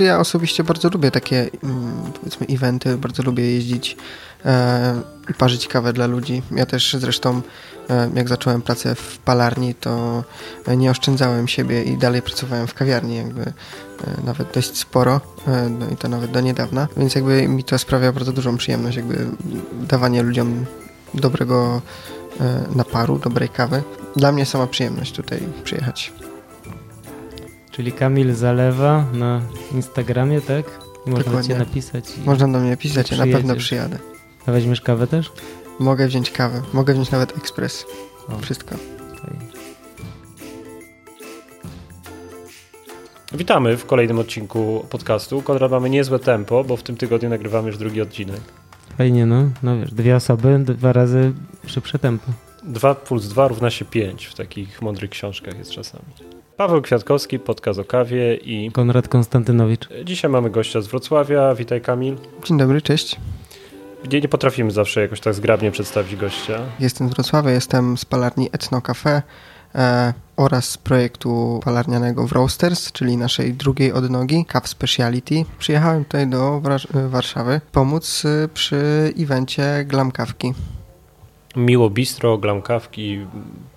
Znaczy ja osobiście bardzo lubię takie mm, powiedzmy eventy, bardzo lubię jeździć e, i parzyć kawę dla ludzi. Ja też zresztą e, jak zacząłem pracę w palarni, to nie oszczędzałem siebie i dalej pracowałem w kawiarni jakby e, nawet dość sporo no i to nawet do niedawna, więc jakby mi to sprawia bardzo dużą przyjemność jakby dawanie ludziom dobrego naparu, dobrej kawy. Dla mnie sama przyjemność tutaj przyjechać. Czyli Kamil Zalewa na Instagramie, tak? Można Dokładnie. cię napisać. I... Można do mnie pisać, ja na pewno przyjadę. A weźmiesz kawę też? Mogę wziąć kawę, mogę wziąć nawet ekspres. O, Wszystko. Witamy w kolejnym odcinku podcastu. Konrad, mamy niezłe tempo, bo w tym tygodniu nagrywamy już drugi odcinek. Fajnie, no. No wiesz, dwie osoby, dwa razy szybsze tempo. 2 plus 2 równa się 5 w takich mądrych książkach jest czasami. Paweł Kwiatkowski, podcast o kawie i Konrad Konstantynowicz. dzisiaj mamy gościa z Wrocławia. Witaj Kamil. Dzień dobry, cześć. Nie, nie potrafimy zawsze jakoś tak zgrabnie przedstawić gościa. Jestem z Wrocławia, jestem z palarni Etno Cafe e, oraz z projektu palarnianego w Roasters, czyli naszej drugiej odnogi, Cav Speciality. Przyjechałem tutaj do Wra- Warszawy pomóc e, przy evencie Glam Kawki. Miło Bistro, Glamkawki,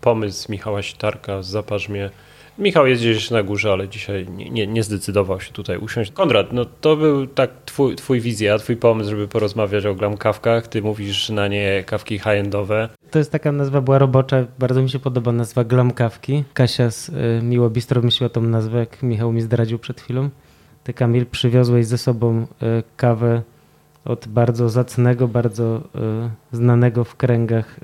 pomysł Michała Sitarka, zaparz mnie. Michał jest gdzieś na górze, ale dzisiaj nie, nie, zdecydował się tutaj usiąść. Konrad, no to był tak twój, twój wizja, twój pomysł, żeby porozmawiać o glamkawkach. Ty mówisz na nie kawki high-endowe. To jest taka nazwa, była robocza. Bardzo mi się podoba nazwa Glamkawki. Kasia z y, Miło Bistro wymyśliła tą nazwę, jak Michał mi zdradził przed chwilą. Ty, Kamil, przywiozłeś ze sobą y, kawę od bardzo zacnego, bardzo y, znanego w kręgach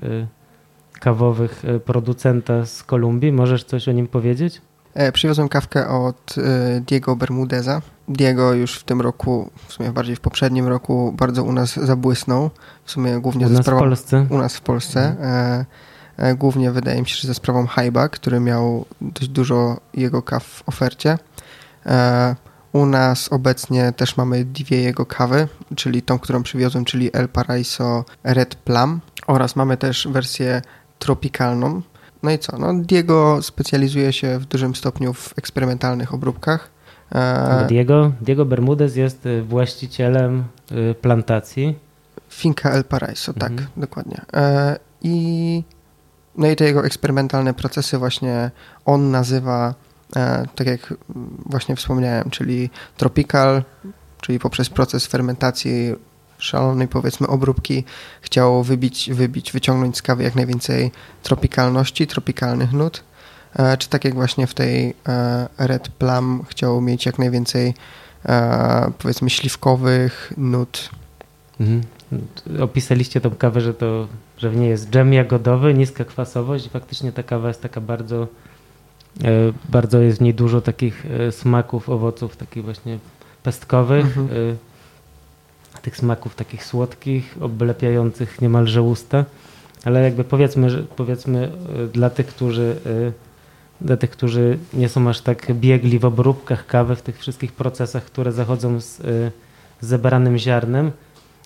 kawowych y, producenta z Kolumbii. Możesz coś o nim powiedzieć? E, przywiozłem kawkę od e, Diego Bermudeza. Diego już w tym roku, w sumie bardziej w poprzednim roku, bardzo u nas zabłysnął. W sumie głównie U ze nas w sprawą Polsce. u nas w Polsce. E, e, głównie wydaje mi się, że ze sprawą Hyba, który miał dość dużo jego kaw w ofercie. E, u nas obecnie też mamy dwie jego kawy, czyli tą, którą przywiozłem, czyli El Paraiso Red Plum oraz mamy też wersję tropikalną. No i co? No Diego specjalizuje się w dużym stopniu w eksperymentalnych obróbkach. E, Diego, Diego Bermudez jest y, właścicielem y, plantacji. Finca El Paraiso, tak, Mhm. dokładnie. E, I no i te jego eksperymentalne procesy właśnie on nazywa, e, tak jak właśnie wspomniałem, czyli tropical, czyli poprzez proces fermentacji szalonej powiedzmy obróbki chciał wybić, wybić, wyciągnąć z kawy jak najwięcej tropikalności, tropikalnych nut. E, czy tak jak właśnie w tej e, Red Plum chciał mieć jak najwięcej e, powiedzmy śliwkowych nut Mhm. Opisaliście tą kawę, że to, że w niej jest dżem jagodowy, niska kwasowość i faktycznie ta kawa jest taka bardzo, bardzo jest w niej dużo takich smaków, owoców takich właśnie pestkowych, Mhm. Tych smaków takich słodkich, oblepiających niemalże usta, ale jakby powiedzmy, że powiedzmy e, dla tych, którzy e, dla tych, którzy nie są aż tak biegli w obróbkach kawy, w tych wszystkich procesach, które zachodzą z, e, zebranym ziarnem,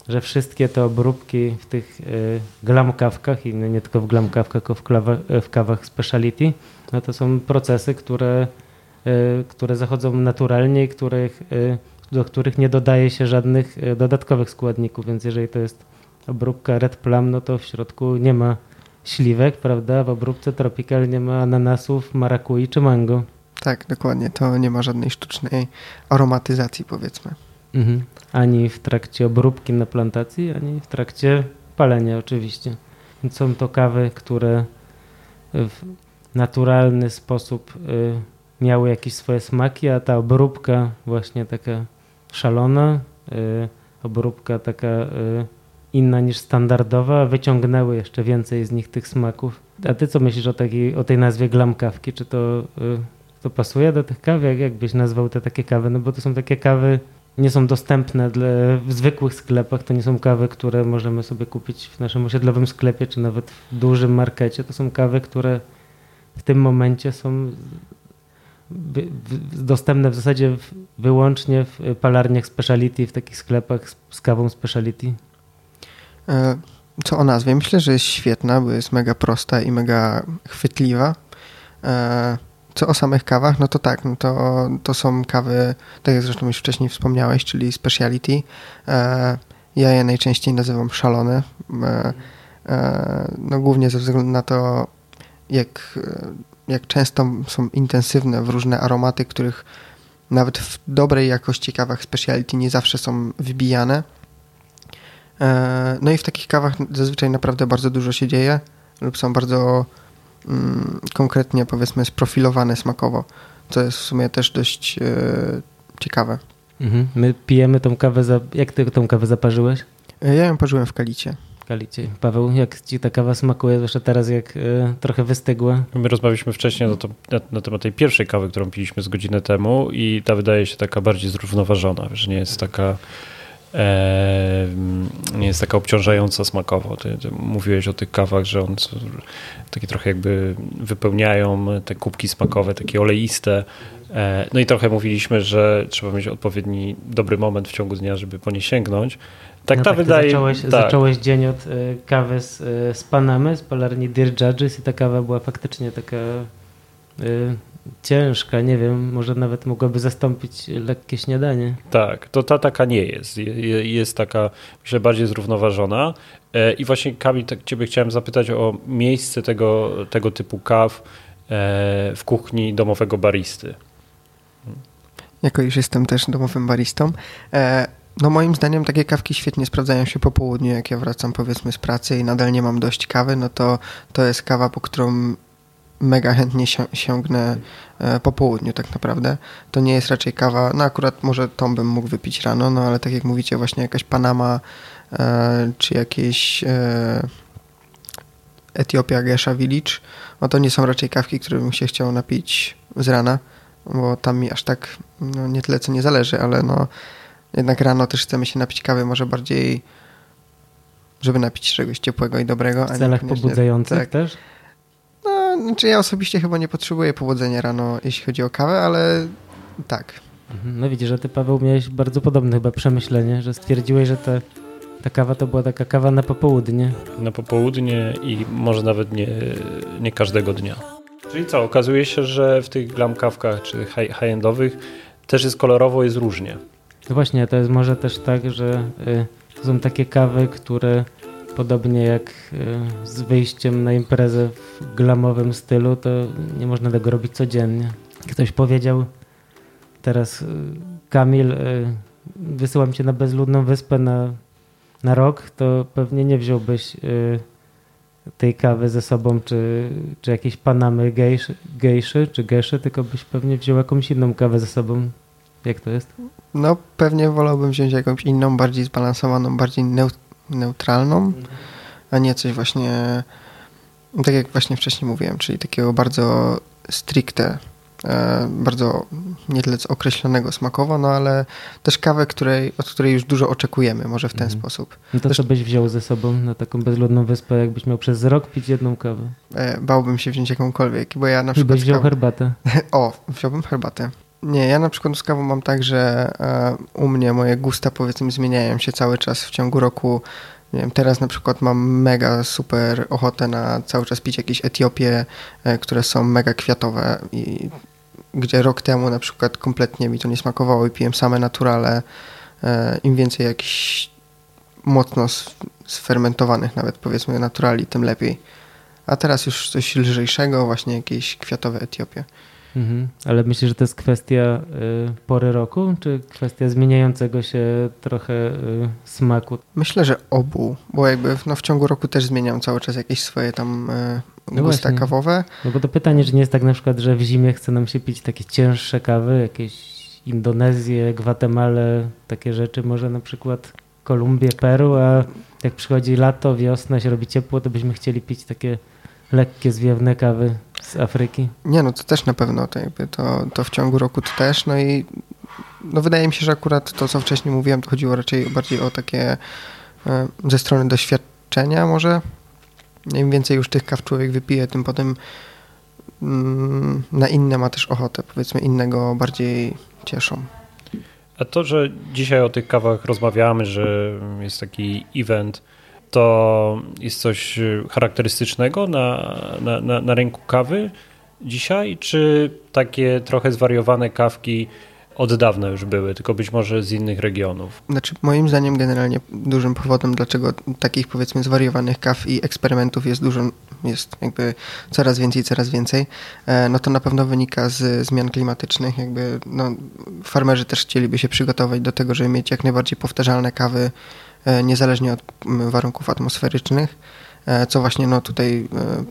że wszystkie te obróbki w tych glamkawkach i nie tylko w glamkawkach, tylko w, w kawach speciality, no to są procesy, które, które zachodzą naturalnie i których, do których nie dodaje się żadnych y, dodatkowych składników, więc jeżeli to jest obróbka Red Plum, no to w środku nie ma śliwek, prawda? W obróbce Tropical nie ma ananasów, marakui czy mango. Tak, dokładnie. To nie ma żadnej sztucznej aromatyzacji, powiedzmy. Mhm. Ani w trakcie obróbki na plantacji, ani w trakcie palenia oczywiście. Więc są to kawy, które w naturalny sposób y, miały jakieś swoje smaki, a ta obróbka właśnie taka szalona, y, obróbka taka y, inna niż standardowa, wyciągnęły jeszcze więcej z nich tych smaków. A ty co myślisz o, o tej nazwie glam kawki? Czy to, y, to pasuje do tych kaw? Jak, jak byś nazwał te takie kawy? No bo to są takie kawy nie są dostępne dla, w zwykłych sklepach. To nie są kawy, które możemy sobie kupić w naszym osiedlowym sklepie, czy nawet w dużym markecie. To są kawy, które w tym momencie są dostępne w zasadzie wyłącznie w palarniach speciality, w takich sklepach z, kawą speciality. E, Co o nazwie? Myślę, że jest świetna, bo jest mega prosta i mega chwytliwa. E, co o samych kawach, no to tak, no to, to są kawy, tak jak zresztą już wcześniej wspomniałeś, czyli speciality. E, ja je najczęściej nazywam szalone. No głównie ze względu na to, jak, jak często są intensywne w różne aromaty, których nawet w dobrej jakości kawach speciality nie zawsze są wybijane. E, no i w takich kawach zazwyczaj naprawdę bardzo dużo się dzieje lub są bardzo mm, konkretnie powiedzmy sprofilowane smakowo, co jest w sumie też dość e, ciekawe. Mhm. My pijemy tą kawę, za... jak ty tą kawę zaparzyłeś? E, ja ją parzyłem w kalicie. Paweł, jak ci ta kawa smakuje, zwłaszcza teraz jak y, trochę wystygła? My rozmawialiśmy wcześniej na, to, na, na, temat tej pierwszej kawy, którą piliśmy z godzinę temu i ta wydaje się taka bardziej zrównoważona, że nie jest taka e, jest taka obciążająca smakowo. Ty, ty, mówiłeś o tych kawach, że one takie trochę jakby wypełniają te kubki smakowe, takie oleiste. E, no i trochę mówiliśmy, że trzeba mieć odpowiedni dobry moment w ciągu dnia, żeby po nie sięgnąć. Tak, no ta tak, wydaje zacząłeś, tak. zacząłeś dzień od y, kawy z, y, z Panamy, z palarni Dear Judges i ta kawa była faktycznie taka y, ciężka, nie wiem, może nawet mogłaby zastąpić lekkie śniadanie. Tak, to ta taka nie jest. Jest taka, myślę, bardziej zrównoważona. E, I właśnie Kamil, tak ciebie chciałem zapytać o miejsce tego, tego typu kaw e, w kuchni domowego baristy. Jako iż jestem też domowym baristą, e, no moim zdaniem takie kawki świetnie sprawdzają się po południu, jak ja wracam powiedzmy z pracy i nadal nie mam dość kawy, no to to jest kawa, po którą mega chętnie sięgnę e, po południu tak naprawdę. To nie jest raczej kawa, no akurat może tą bym mógł wypić rano, no ale tak jak mówicie właśnie jakaś Panama e, czy jakieś e, Etiopia Gesha Village, no to nie są raczej kawki, które bym się chciał napić z rana, bo tam mi aż tak no, nie tyle co nie zależy, ale no jednak rano też chcemy się napić kawy, może bardziej żeby napić czegoś ciepłego i dobrego. W celach pobudzających tak. też? No, znaczy ja osobiście chyba nie potrzebuję powodzenia rano, jeśli chodzi o kawę, ale tak. Mhm. No widzisz, że ty Paweł miałeś bardzo podobne chyba przemyślenie, że stwierdziłeś, że te, ta kawa to była taka kawa na popołudnie. Na popołudnie i może nawet nie, nie każdego dnia. Czyli co, okazuje się, że w tych glam kawkach czy high-endowych też jest kolorowo, jest różnie. No właśnie, to jest może też tak, że y, to są takie kawy, które podobnie jak y, z wyjściem na imprezę w glamowym stylu, to nie można tego robić codziennie. Ktoś powiedział teraz, y, Kamil, y, wysyłam cię na bezludną wyspę na, na rok, to pewnie nie wziąłbyś tej kawy ze sobą, czy, czy jakieś panamy gejszy, gejszy czy geszy, tylko byś pewnie wziął jakąś inną kawę ze sobą. Jak to jest? No pewnie wolałbym wziąć jakąś inną, bardziej zbalansowaną, bardziej neut neutralną, a nie coś właśnie, tak jak właśnie wcześniej mówiłem, czyli takiego bardzo stricte, e, bardzo nie tyle określonego smakowo, no ale też kawę, której, od której już dużo oczekujemy, może w ten mhm. sposób. No to też... co byś wziął ze sobą na taką bezludną wyspę, jakbyś miał przez rok pić jedną kawę? E, bałbym się wziąć jakąkolwiek, bo ja na przykład... I byś wziął herbatę? o, wziąłbym herbatę. Nie, ja na przykład z kawą mam tak, że e, u mnie moje gusta powiedzmy zmieniają się cały czas w ciągu roku. Nie wiem, teraz na przykład mam mega super ochotę na cały czas pić jakieś Etiopie, e, które są mega kwiatowe i gdzie rok temu na przykład kompletnie mi to nie smakowało i piłem same naturale. E, Im więcej jakichś mocno sfermentowanych nawet powiedzmy naturali, tym lepiej. A teraz już coś lżejszego, właśnie jakieś kwiatowe Etiopie. Mhm. Ale myślisz, że to jest kwestia y, pory roku, czy kwestia zmieniającego się trochę y, smaku? Myślę, że obu, bo jakby no, w ciągu roku też zmieniam cały czas jakieś swoje tam y, no gusta no kawowe. No bo to pytanie, czy nie jest tak na przykład, że w zimie chce nam się pić takie cięższe kawy, jakieś Indonezję, Gwatemalę, takie rzeczy, może na przykład Kolumbię, Peru, a jak przychodzi lato, wiosna, się robi ciepło, to byśmy chcieli pić takie lekkie, zwiewne kawy z Afryki? Nie, no to też na pewno, to, jakby to, to w ciągu roku to też, no i no wydaje mi się, że akurat to, co wcześniej mówiłem, to chodziło raczej bardziej o takie e, ze strony doświadczenia może. Im więcej już tych kaw człowiek wypije, tym potem mm, na inne ma też ochotę, powiedzmy innego bardziej cieszą. A to, że dzisiaj o tych kawach rozmawiamy, że jest taki event, to jest coś charakterystycznego na, na, na, na rynku kawy? dzisiaj, czy takie trochę zwariowane kawki od dawna już były, tylko być może z innych regionów. Znaczy, moim zdaniem generalnie dużym powodem, dlaczego takich powiedzmy zwariowanych kaw i eksperymentów jest dużo, jest jakby coraz więcej, coraz więcej, e, no to na pewno wynika z zmian klimatycznych. Jakby no, farmerzy też chcieliby się przygotować do tego, żeby mieć jak najbardziej powtarzalne kawy, niezależnie od warunków atmosferycznych e, co właśnie no tutaj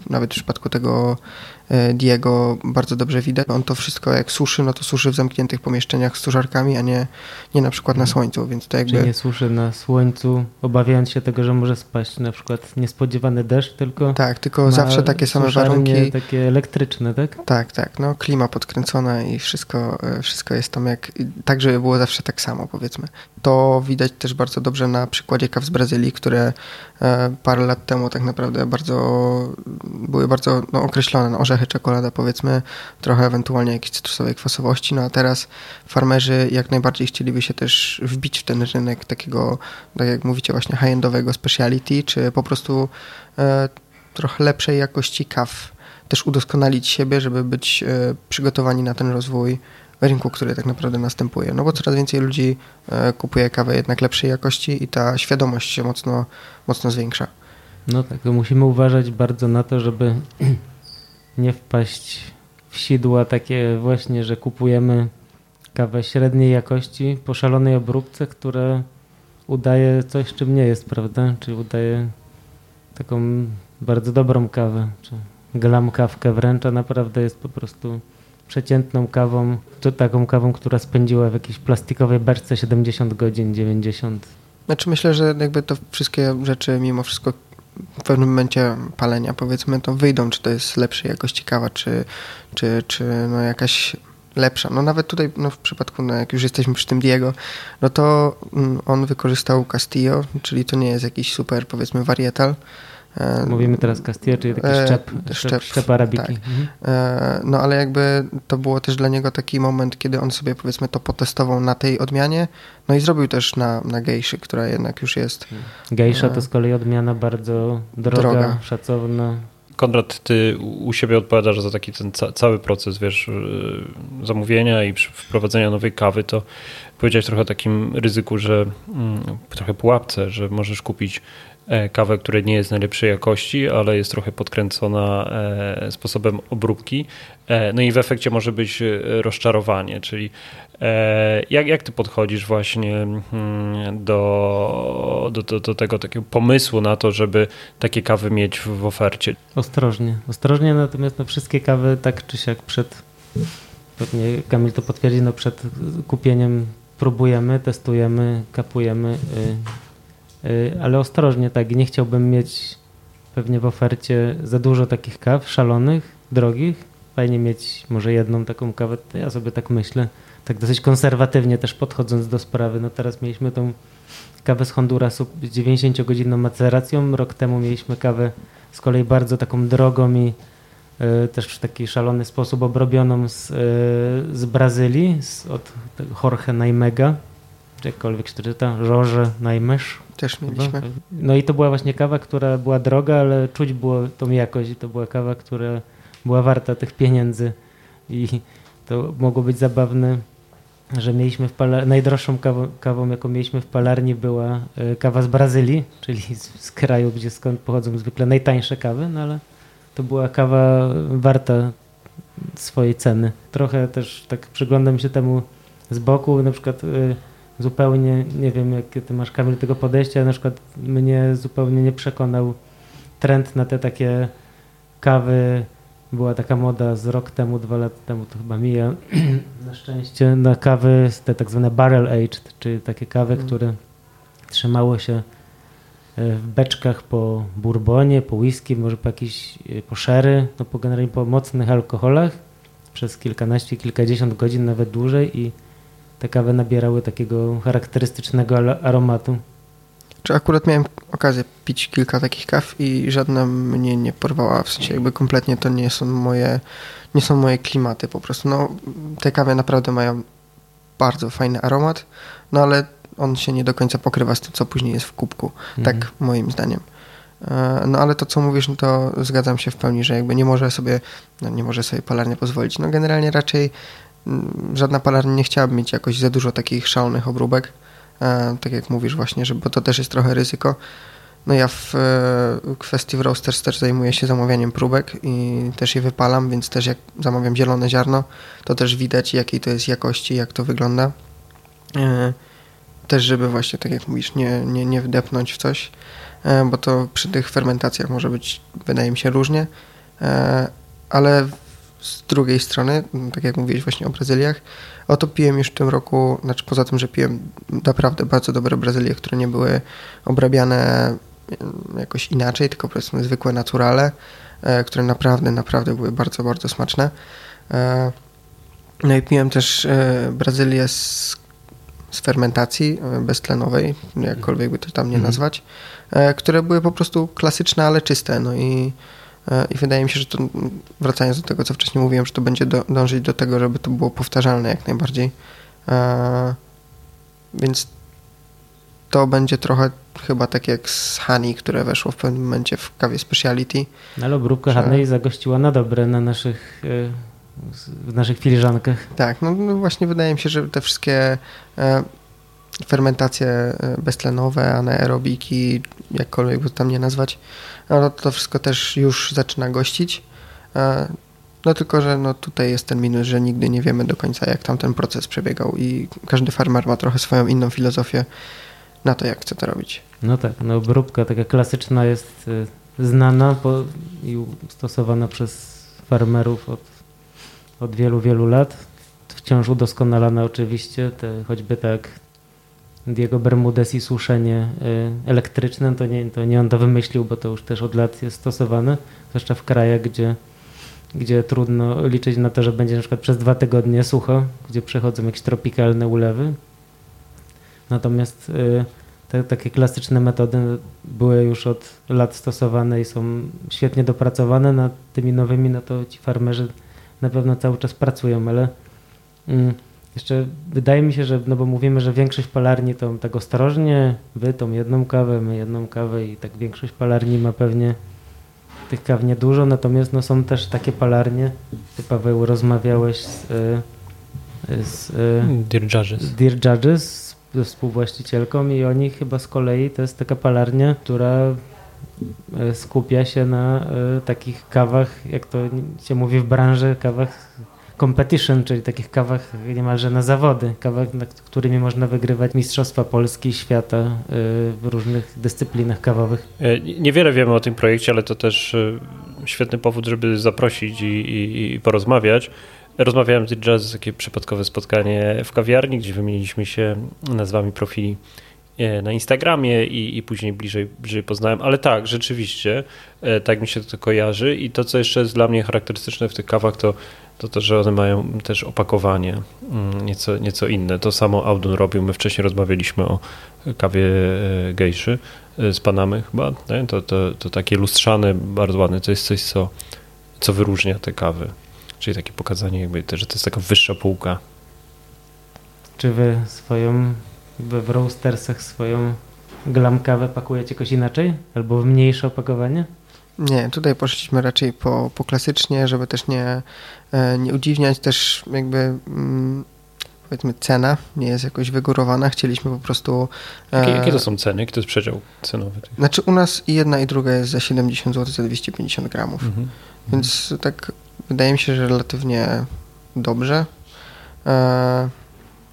nawet w przypadku tego E, Diego bardzo dobrze widać. On to wszystko jak suszy, no to suszy w zamkniętych pomieszczeniach z suszarkami, a nie, nie na przykład na mhm. słońcu, więc to jakby... Czyli nie suszy na słońcu, obawiając się tego, że może spaść na przykład niespodziewany deszcz, tylko... Tak, tylko zawsze takie same warunki. takie elektryczne, tak? Tak, tak, no klima podkręcona i wszystko, e, wszystko jest tam jak... Tak, żeby było zawsze tak samo, powiedzmy. To widać też bardzo dobrze na przykładzie kaw z Brazylii, które e, parę lat temu tak naprawdę bardzo były bardzo no, określone na orzechy czekolada powiedzmy, trochę ewentualnie jakiejś cytrusowej kwasowości, no a teraz farmerzy jak najbardziej chcieliby się też wbić w ten rynek takiego, tak jak mówicie właśnie high-endowego speciality, czy po prostu e, trochę lepszej jakości kaw, też udoskonalić siebie, żeby być e, przygotowani na ten rozwój rynku, który tak naprawdę następuje. No bo coraz więcej ludzi e, kupuje kawę jednak lepszej jakości i ta świadomość się mocno, mocno zwiększa. No tak, musimy uważać bardzo na to, żeby nie wpaść w sidła takie właśnie, że kupujemy kawę średniej jakości po szalonej obróbce, które udaje coś, czym nie jest, prawda? Czyli udaje taką bardzo dobrą kawę, czy glam kawkę wręcz, a naprawdę jest po prostu przeciętną kawą, to taką kawą, która spędziła w jakiejś plastikowej beczce 70 godzin, 90. Znaczy myślę, że jakby to wszystkie rzeczy mimo wszystko w pewnym momencie palenia, powiedzmy, to wyjdą, czy to jest lepszej jakości kawa, czy, czy, czy no jakaś lepsza. No nawet tutaj no w przypadku, no jak już jesteśmy przy tym Diego, no to mm, on wykorzystał Castillo, czyli to nie jest jakiś super, powiedzmy, varietal, E, Mówimy teraz Castilla, czyli taki e, szczep, szczep, szczep arabiki. Tak. Mhm. E, no ale jakby to było też dla niego taki moment, kiedy on sobie powiedzmy to potestował na tej odmianie, no i zrobił też na, na gejszy, która jednak już jest... Gejsza to z kolei odmiana bardzo droga, droga. szacowna. Konrad, ty u siebie odpowiadasz za taki ten cały proces, wiesz, zamówienia i wprowadzenia nowej kawy, to powiedziałeś trochę o takim ryzyku, że mm, trochę pułapce, że możesz kupić E, kawę, która nie jest najlepszej jakości, ale jest trochę podkręcona e, sposobem obróbki. E, no i w efekcie może być rozczarowanie, czyli jak, jak ty podchodzisz właśnie mm, do, do, do, do tego takiego pomysłu na to, żeby takie kawy mieć w, ofercie? Ostrożnie. Ostrożnie, natomiast no wszystkie kawy tak czy siak przed, pewnie Kamil to potwierdzi, no przed kupieniem próbujemy, testujemy, kapujemy, Y, ale ostrożnie, tak, nie chciałbym mieć pewnie w ofercie za dużo takich kaw szalonych, drogich. Fajnie mieć może jedną taką kawę, ja sobie tak myślę, tak dosyć konserwatywnie też podchodząc do sprawy. No teraz mieliśmy tą kawę z Hondurasu z 90-godzinną maceracją, rok temu mieliśmy kawę z kolei bardzo taką drogą i y, też w taki szalony sposób obrobioną z, y, z Brazylii, z, od Jorge Naimega, czy jakkolwiek się to czyta, Jorge Naimesz. Też mieliśmy. No i to była właśnie kawa, która była droga, ale czuć było tą jakość i to była kawa, która była warta tych pieniędzy i to mogło być zabawne, że mieliśmy w palarni, najdroższą kawą, kawą, jaką mieliśmy w palarni była e, kawa z Brazylii, czyli z, z kraju, gdzie skąd pochodzą zwykle najtańsze kawy, no ale to była kawa warta swojej ceny. Trochę też tak przyglądam się temu z boku, na przykład y, zupełnie, nie wiem jakie ty masz Kamil tego podejścia, na przykład mnie zupełnie nie przekonał trend na te takie kawy, była taka moda z rok temu, dwa lata temu, to chyba mija. Na szczęście, na kawy, te tak zwane barrel aged, czyli takie kawy, mm. które trzymało się e, w beczkach po bourbonie, po whisky, może po jakiś, e, po sherry, no po generalnie po mocnych alkoholach. Przez kilkanaście, kilkadziesiąt godzin, nawet dłużej i te kawy nabierały takiego charakterystycznego aromatu. Czy akurat miałem okazję pić kilka takich kaw i żadna mnie nie porwała, w sensie jakby kompletnie to nie są moje, nie są moje klimaty po prostu. No, te kawy naprawdę mają bardzo fajny aromat, no ale on się nie do końca pokrywa z tym, co później jest w kubku. Mhm. Tak moim zdaniem. E, no ale to, co mówisz, no to zgadzam się w pełni, że jakby nie może sobie, no nie może sobie palarnia pozwolić. No generalnie raczej żadna palarnia nie chciałaby mieć jakoś za dużo takich szalonych obróbek, e, tak jak mówisz właśnie, że, bo to też jest trochę ryzyko. No ja w kwestii w Roasters też zajmuję się zamawianiem próbek i też je wypalam, więc też jak zamawiam zielone ziarno, to też widać jakiej to jest jakości, jak to wygląda. Też żeby właśnie, tak jak mówisz, nie, nie, nie wdepnąć w coś. E, bo to przy tych fermentacjach może być, wydaje mi się, różnie, e, ale z drugiej strony, tak jak mówiłeś właśnie o Brazyliach, oto piłem już w tym roku, znaczy poza tym, że piłem naprawdę bardzo dobre Brazylie, które nie były obrabiane jakoś inaczej, tylko powiedzmy zwykłe naturale, e, które naprawdę, naprawdę były bardzo, bardzo smaczne. No i piłem też Brazylię z, z fermentacji beztlenowej, jakkolwiek by to tam nie mhm. nazwać. E, które były po prostu klasyczne, ale czyste. No i, e, i wydaje mi się, że to, wracając do tego, co wcześniej mówiłem, że to będzie do, dążyć do tego, żeby to było powtarzalne jak najbardziej. E, więc to będzie trochę chyba tak jak z Honey, które weszło w pewnym momencie w kawie speciality. No, ale obróbka że... Honey zagościła na dobre na naszych, w naszych filiżankach. Tak, no, no, właśnie wydaje mi się, że te wszystkie fermentacje e, beztlenowe, anaerobiki, jakkolwiek by to tam nie nazwać, no to wszystko też już zaczyna gościć. E, no tylko, że no tutaj jest ten minus, że nigdy nie wiemy do końca, jak tam ten proces przebiegał i każdy farmer ma trochę swoją inną filozofię na to, jak chce to robić. No tak, no obróbka taka klasyczna jest e, znana i stosowana przez farmerów od, od wielu, wielu lat. Wciąż udoskonalana oczywiście, te, choćby tak Diego Bermudez i suszenie y, elektryczne, to nie, to nie on to wymyślił, bo to już też od lat jest stosowane, zwłaszcza w krajach, gdzie, gdzie trudno liczyć na to, że będzie na przykład przez dwa tygodnie sucho, gdzie przechodzą jakieś tropikalne ulewy. Natomiast y, te, takie klasyczne metody były już od lat stosowane i są świetnie dopracowane. Nad tymi nowymi, no to ci farmerzy na pewno cały czas pracują, ale mm, jeszcze wydaje mi się, że, no bo mówimy, że większość palarni to tak ostrożnie, wy tą jedną kawę, my jedną kawę i tak większość palarni ma pewnie tych kaw niedużo, natomiast no są też takie palarnie, ty Paweł rozmawiałeś z, y, z y, Dear Judges, Dear Judges ze współwłaścicielką i oni chyba z kolei to jest taka palarnia, która y, skupia się na takich kawach, jak to się mówi w branży, kawach competition, czyli takich kawach niemalże na zawody, kawach, nad którymi można wygrywać Mistrzostwa Polski, świata y, w różnych dyscyplinach kawowych. E, niewiele wiemy o tym projekcie, ale to też y, świetny powód, żeby zaprosić i, i, i porozmawiać. Rozmawiałem z Jazz, takie przypadkowe spotkanie w kawiarni, gdzie wymieniliśmy się nazwami profili e, na Instagramie i, i później bliżej, bliżej poznałem, ale tak, rzeczywiście, e, tak mi się to kojarzy i to, co jeszcze jest dla mnie charakterystyczne w tych kawach, to to to, że one mają też opakowanie mm, nieco, nieco inne. To samo Audun robił. My wcześniej rozmawialiśmy o kawie e, gejszy e, z Panamy chyba. To, to, to takie lustrzane, bardzo ładne. To jest coś, co, co wyróżnia te kawy. Czyli takie pokazanie jakby, że to jest taka wyższa półka. Czy wy swoją, w roastersach swoją glam kawę pakujecie jakoś inaczej? Albo w mniejsze opakowanie? Nie, tutaj poszliśmy raczej po, po klasycznie, żeby też nie, e, nie udziwniać, też jakby mm, powiedzmy cena nie jest jakoś wygórowana, chcieliśmy po prostu... Jakie, jakie to są ceny? Jaki to jest przedział cenowy? Znaczy u nas i jedna i druga jest za 70 zł za 250 gramów, mhm. więc mhm. tak wydaje mi się, że relatywnie dobrze.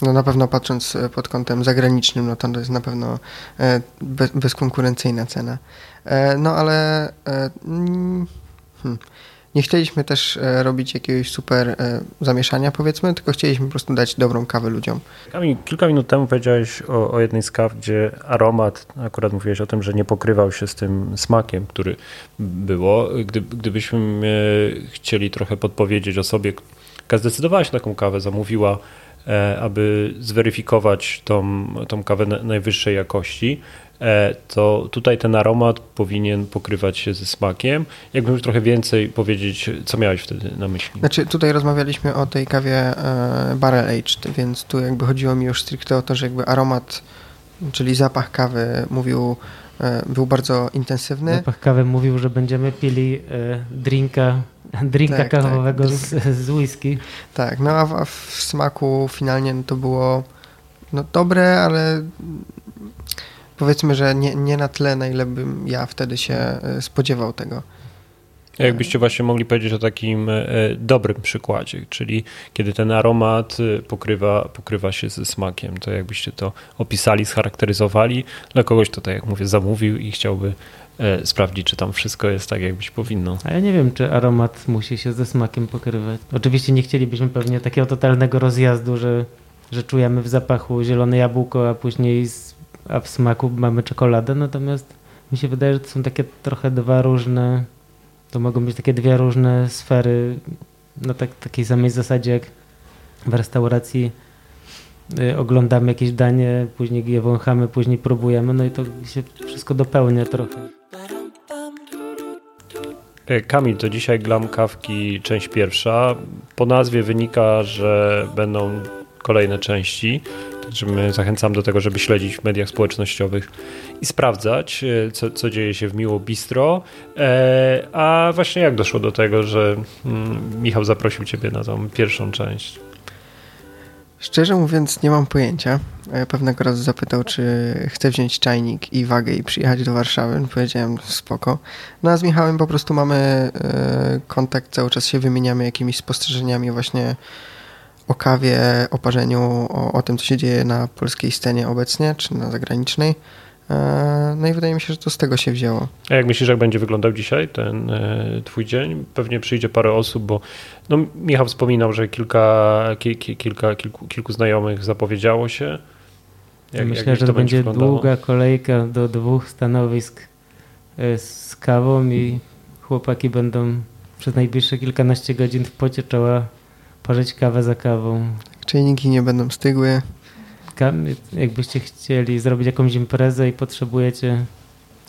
E, no na pewno patrząc pod kątem zagranicznym, no to jest na pewno e, bezkonkurencyjna cena. E, no ale e, mm, hmm, nie chcieliśmy też e, robić jakiegoś super zamieszania, powiedzmy, tylko chcieliśmy po prostu dać dobrą kawę ludziom. Kilka minut temu powiedziałeś o, o, jednej z kaw, gdzie aromat, akurat mówiłeś o tym, że nie pokrywał się z tym smakiem, który było. Gdy, gdybyśmy chcieli trochę podpowiedzieć osobie, która zdecydowała się na taką kawę, zamówiła aby zweryfikować tą, tą kawę najwyższej jakości, E, to tutaj ten aromat powinien pokrywać się ze smakiem. Jakbym już trochę więcej powiedzieć, co miałeś wtedy na myśli? Znaczy tutaj rozmawialiśmy o tej kawie e, barrel aged, więc tu jakby chodziło mi już stricte o to, że jakby aromat, czyli zapach kawy mówił e, był bardzo intensywny. Zapach kawy mówił, że będziemy pili e, drinka, drinka Tak, tak, kawowego drink. z, z whisky. Tak, no a w, a w smaku finalnie no to było no, dobre, ale powiedzmy, że nie, nie na tyle, na ile bym ja wtedy się e, spodziewał tego. Jakbyście właśnie mogli powiedzieć o takim e, dobrym przykładzie, czyli kiedy ten aromat e, pokrywa, pokrywa się ze smakiem, to jakbyście to opisali, scharakteryzowali dla kogoś, kto tak jak mówię, zamówił i chciałby e, sprawdzić, czy tam wszystko jest tak, jak być powinno. A ja nie wiem, czy aromat musi się ze smakiem pokrywać. Oczywiście nie chcielibyśmy pewnie takiego totalnego rozjazdu, że, że czujemy w zapachu zielone jabłko, a później z, a w smaku mamy czekoladę, natomiast mi się wydaje, że to są takie trochę dwa różne, to mogą być takie dwie różne sfery na tak, takiej samej zasadzie jak w restauracji y, oglądamy jakieś danie, później je wąchamy, później próbujemy, no i to się wszystko dopełnia trochę. E, Kamil, to dzisiaj Glam Kawki, część pierwsza. Po nazwie wynika, że będą kolejne części. Także zachęcam do tego, żeby śledzić w mediach społecznościowych i sprawdzać, e, co, co dzieje się w Miło Bistro. E, a właśnie jak doszło do tego, że mm, Michał zaprosił Ciebie na tą pierwszą część? Szczerze mówiąc, nie mam pojęcia. Pewnego razu zapytał, czy chcę wziąć czajnik i wagę i przyjechać do Warszawy. Powiedziałem, spoko. No a z Michałem po prostu mamy e, kontakt, cały czas się wymieniamy jakimiś spostrzeżeniami właśnie o kawie, o parzeniu, o, o tym, co się dzieje na polskiej scenie obecnie, czy na zagranicznej. E, No i wydaje mi się, że to z tego się wzięło. A jak myślisz, jak będzie wyglądał dzisiaj ten e, twój dzień? Pewnie przyjdzie parę osób, bo no, Michał wspominał, że kilka, ki, ki, kilka kilku, kilku znajomych zapowiedziało się. Jak- Myślę, jak że to będzie wyglądało? długa kolejka do dwóch stanowisk e, z kawą i chłopaki będą przez najbliższe kilkanaście godzin w pocie czoła parzyć kawę za kawą. Czajniki nie będą stygły. Jakbyście chcieli zrobić jakąś imprezę i potrzebujecie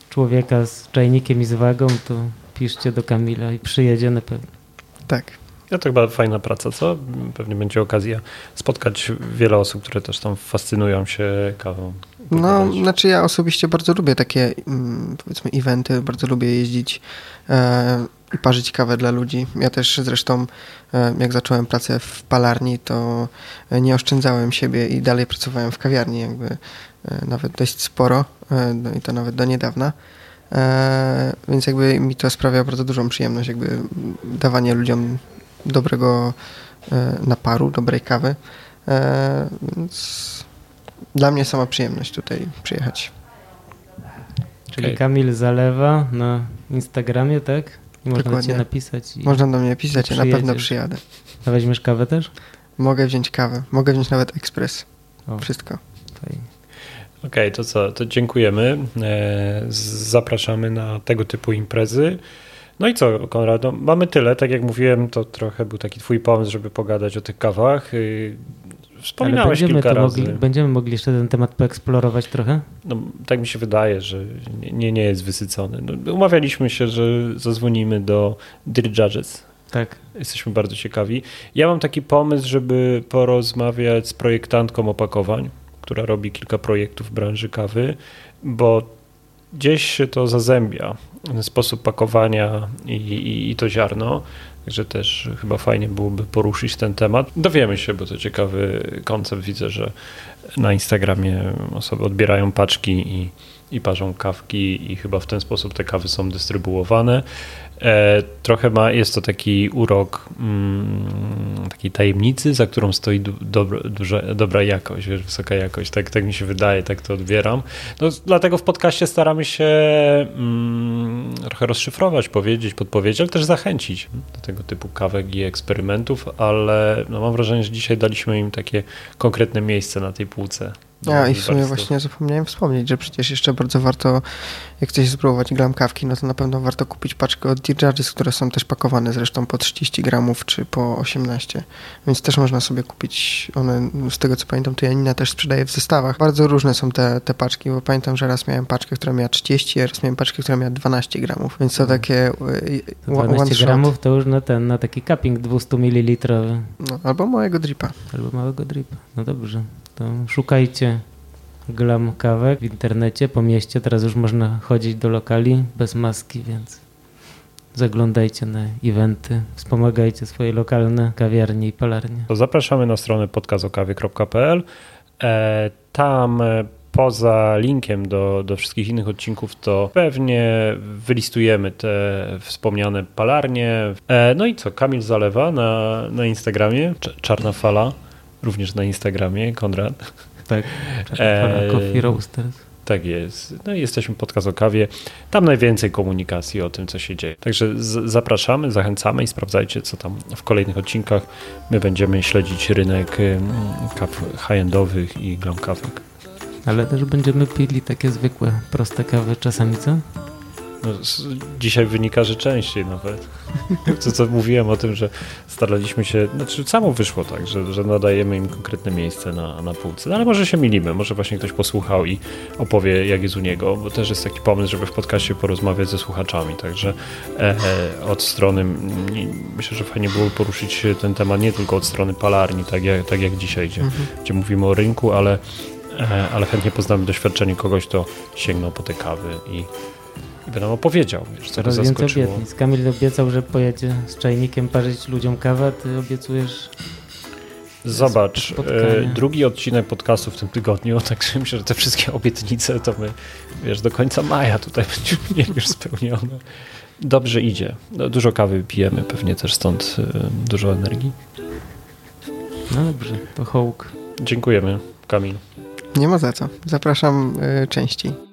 człowieka z czajnikiem i z wagą, to piszcie do Kamila i przyjedzie na pewno. Tak. Ja to chyba fajna praca, co? Pewnie będzie okazja spotkać wiele osób, które też tam fascynują się kawą. No, znaczy ja osobiście bardzo lubię takie, mm, powiedzmy, eventy, bardzo lubię jeździć e, i parzyć kawę dla ludzi. Ja też zresztą, e, jak zacząłem pracę w palarni, to nie oszczędzałem siebie i dalej pracowałem w kawiarni, jakby e, nawet dość sporo, e, no i to nawet do niedawna. Więc jakby mi to sprawia bardzo dużą przyjemność, jakby dawanie ludziom dobrego naparu, dobrej kawy. Więc dla mnie sama przyjemność tutaj przyjechać. Czyli Okej. Kamil Zalewa na Instagramie, tak? Można Dokładnie. cię napisać i Można do mnie pisać, ja na pewno przyjadę. A weźmiesz kawę też? Mogę wziąć kawę, mogę wziąć nawet ekspres. O, Wszystko. fajnie. Okej, to co? To dziękujemy. E, Zapraszamy na tego typu imprezy. No i co, Konrad? No, mamy tyle. Tak jak mówiłem, to trochę był taki twój pomysł, żeby pogadać o tych kawach. Wspominałeś będziemy, kilka razy. mogli, będziemy mogli jeszcze ten temat poeksplorować trochę? No, tak mi się wydaje, że nie, nie, nie jest wysycony. No, umawialiśmy się, że zadzwonimy do Dear Judges. Tak. Jesteśmy bardzo ciekawi. Ja mam taki pomysł, żeby porozmawiać z projektantką opakowań, która robi kilka projektów w branży kawy, bo gdzieś się to zazębia. Sposób pakowania i, i, i to ziarno. Także też chyba fajnie byłoby poruszyć ten temat. Dowiemy się, bo to ciekawy koncept. Widzę, że na Instagramie osoby odbierają paczki i, i parzą kawki i chyba w ten sposób te kawy są dystrybuowane. E, trochę ma, jest to taki urok mm, takiej tajemnicy, za którą stoi du, dobro, duże, dobra jakość, wiesz, wysoka jakość. Tak, tak mi się wydaje, tak to odbieram. No, dlatego w podcaście staramy się mm, trochę rozszyfrować, powiedzieć, podpowiedzieć, ale też zachęcić do tego typu kawek i eksperymentów, ale no, mam wrażenie, że dzisiaj daliśmy im takie konkretne miejsce na tej półce. Ja i w sumie właśnie zapomniałem wspomnieć, że przecież jeszcze bardzo warto, jak chcesz spróbować gram kawki, no to na pewno warto kupić paczkę od Dear Judges, które są też pakowane zresztą po 30 gramów czy po 18. Więc też można sobie kupić one, z tego co pamiętam, to Janina też sprzedaje w zestawach. Bardzo różne są te, te paczki, bo pamiętam, że raz miałem paczkę, która miała 30, a raz miałem paczkę, która miała 12 gramów. Więc to takie y, To one 12 shot. gramów to już na ten, na taki cupping 200 ml No, albo małego dripa. albo małego dripa. No dobrze, to szukajcie glam kawę w internecie, po mieście. Teraz już można chodzić do lokali bez maski, więc zaglądajcie na eventy, wspomagajcie swoje lokalne kawiarnie i palarnie. To zapraszamy na stronę podcastokawy.pl. E, tam e, poza linkiem do, do wszystkich innych odcinków, to pewnie wylistujemy te wspomniane palarnie. E, no i co, Kamil Zalewa na, na Instagramie, Czarna Fala, również na Instagramie, Konrad. Tak, Fala Coffee Roasters. Tak jest. No i jesteśmy podcast o kawie. Tam najwięcej komunikacji o tym, co się dzieje. Także zapraszamy, zachęcamy i sprawdzajcie, co tam w kolejnych odcinkach. My będziemy śledzić rynek kaw high-endowych i glam kawek. Ale też będziemy pili takie zwykłe, proste kawy czasami, co? No, dzisiaj wynika, że częściej nawet. To co mówiłem o tym, że staraliśmy się, znaczy samo wyszło tak, że, że nadajemy im konkretne miejsce na, na półce. No, ale może się milimy, może właśnie ktoś posłuchał i opowie jak jest u niego, bo też jest taki pomysł, żeby w podcaście porozmawiać ze słuchaczami, także e, od strony, myślę, że fajnie było poruszyć ten temat nie tylko od strony palarni, tak jak, tak jak dzisiaj, gdzie, mhm. gdzie mówimy o rynku, ale E, ale chętnie poznamy doświadczenie kogoś, kto sięgnął po te kawy i, i by nam opowiedział. Wiesz, co Coraz więcej obietnic. Kamil obiecał, że pojedzie z czajnikiem parzyć ludziom kawę, a ty obiecujesz Zobacz, e, drugi odcinek podcastu w tym tygodniu, także myślę, że te wszystkie obietnice to my, wiesz, do końca maja tutaj będziemy mieli już spełnione. Dobrze idzie. No, dużo kawy pijemy, pewnie też stąd e, dużo energii. No dobrze, to hołk. Dziękujemy, Kamil. Nie ma za co. Zapraszam y, częściej.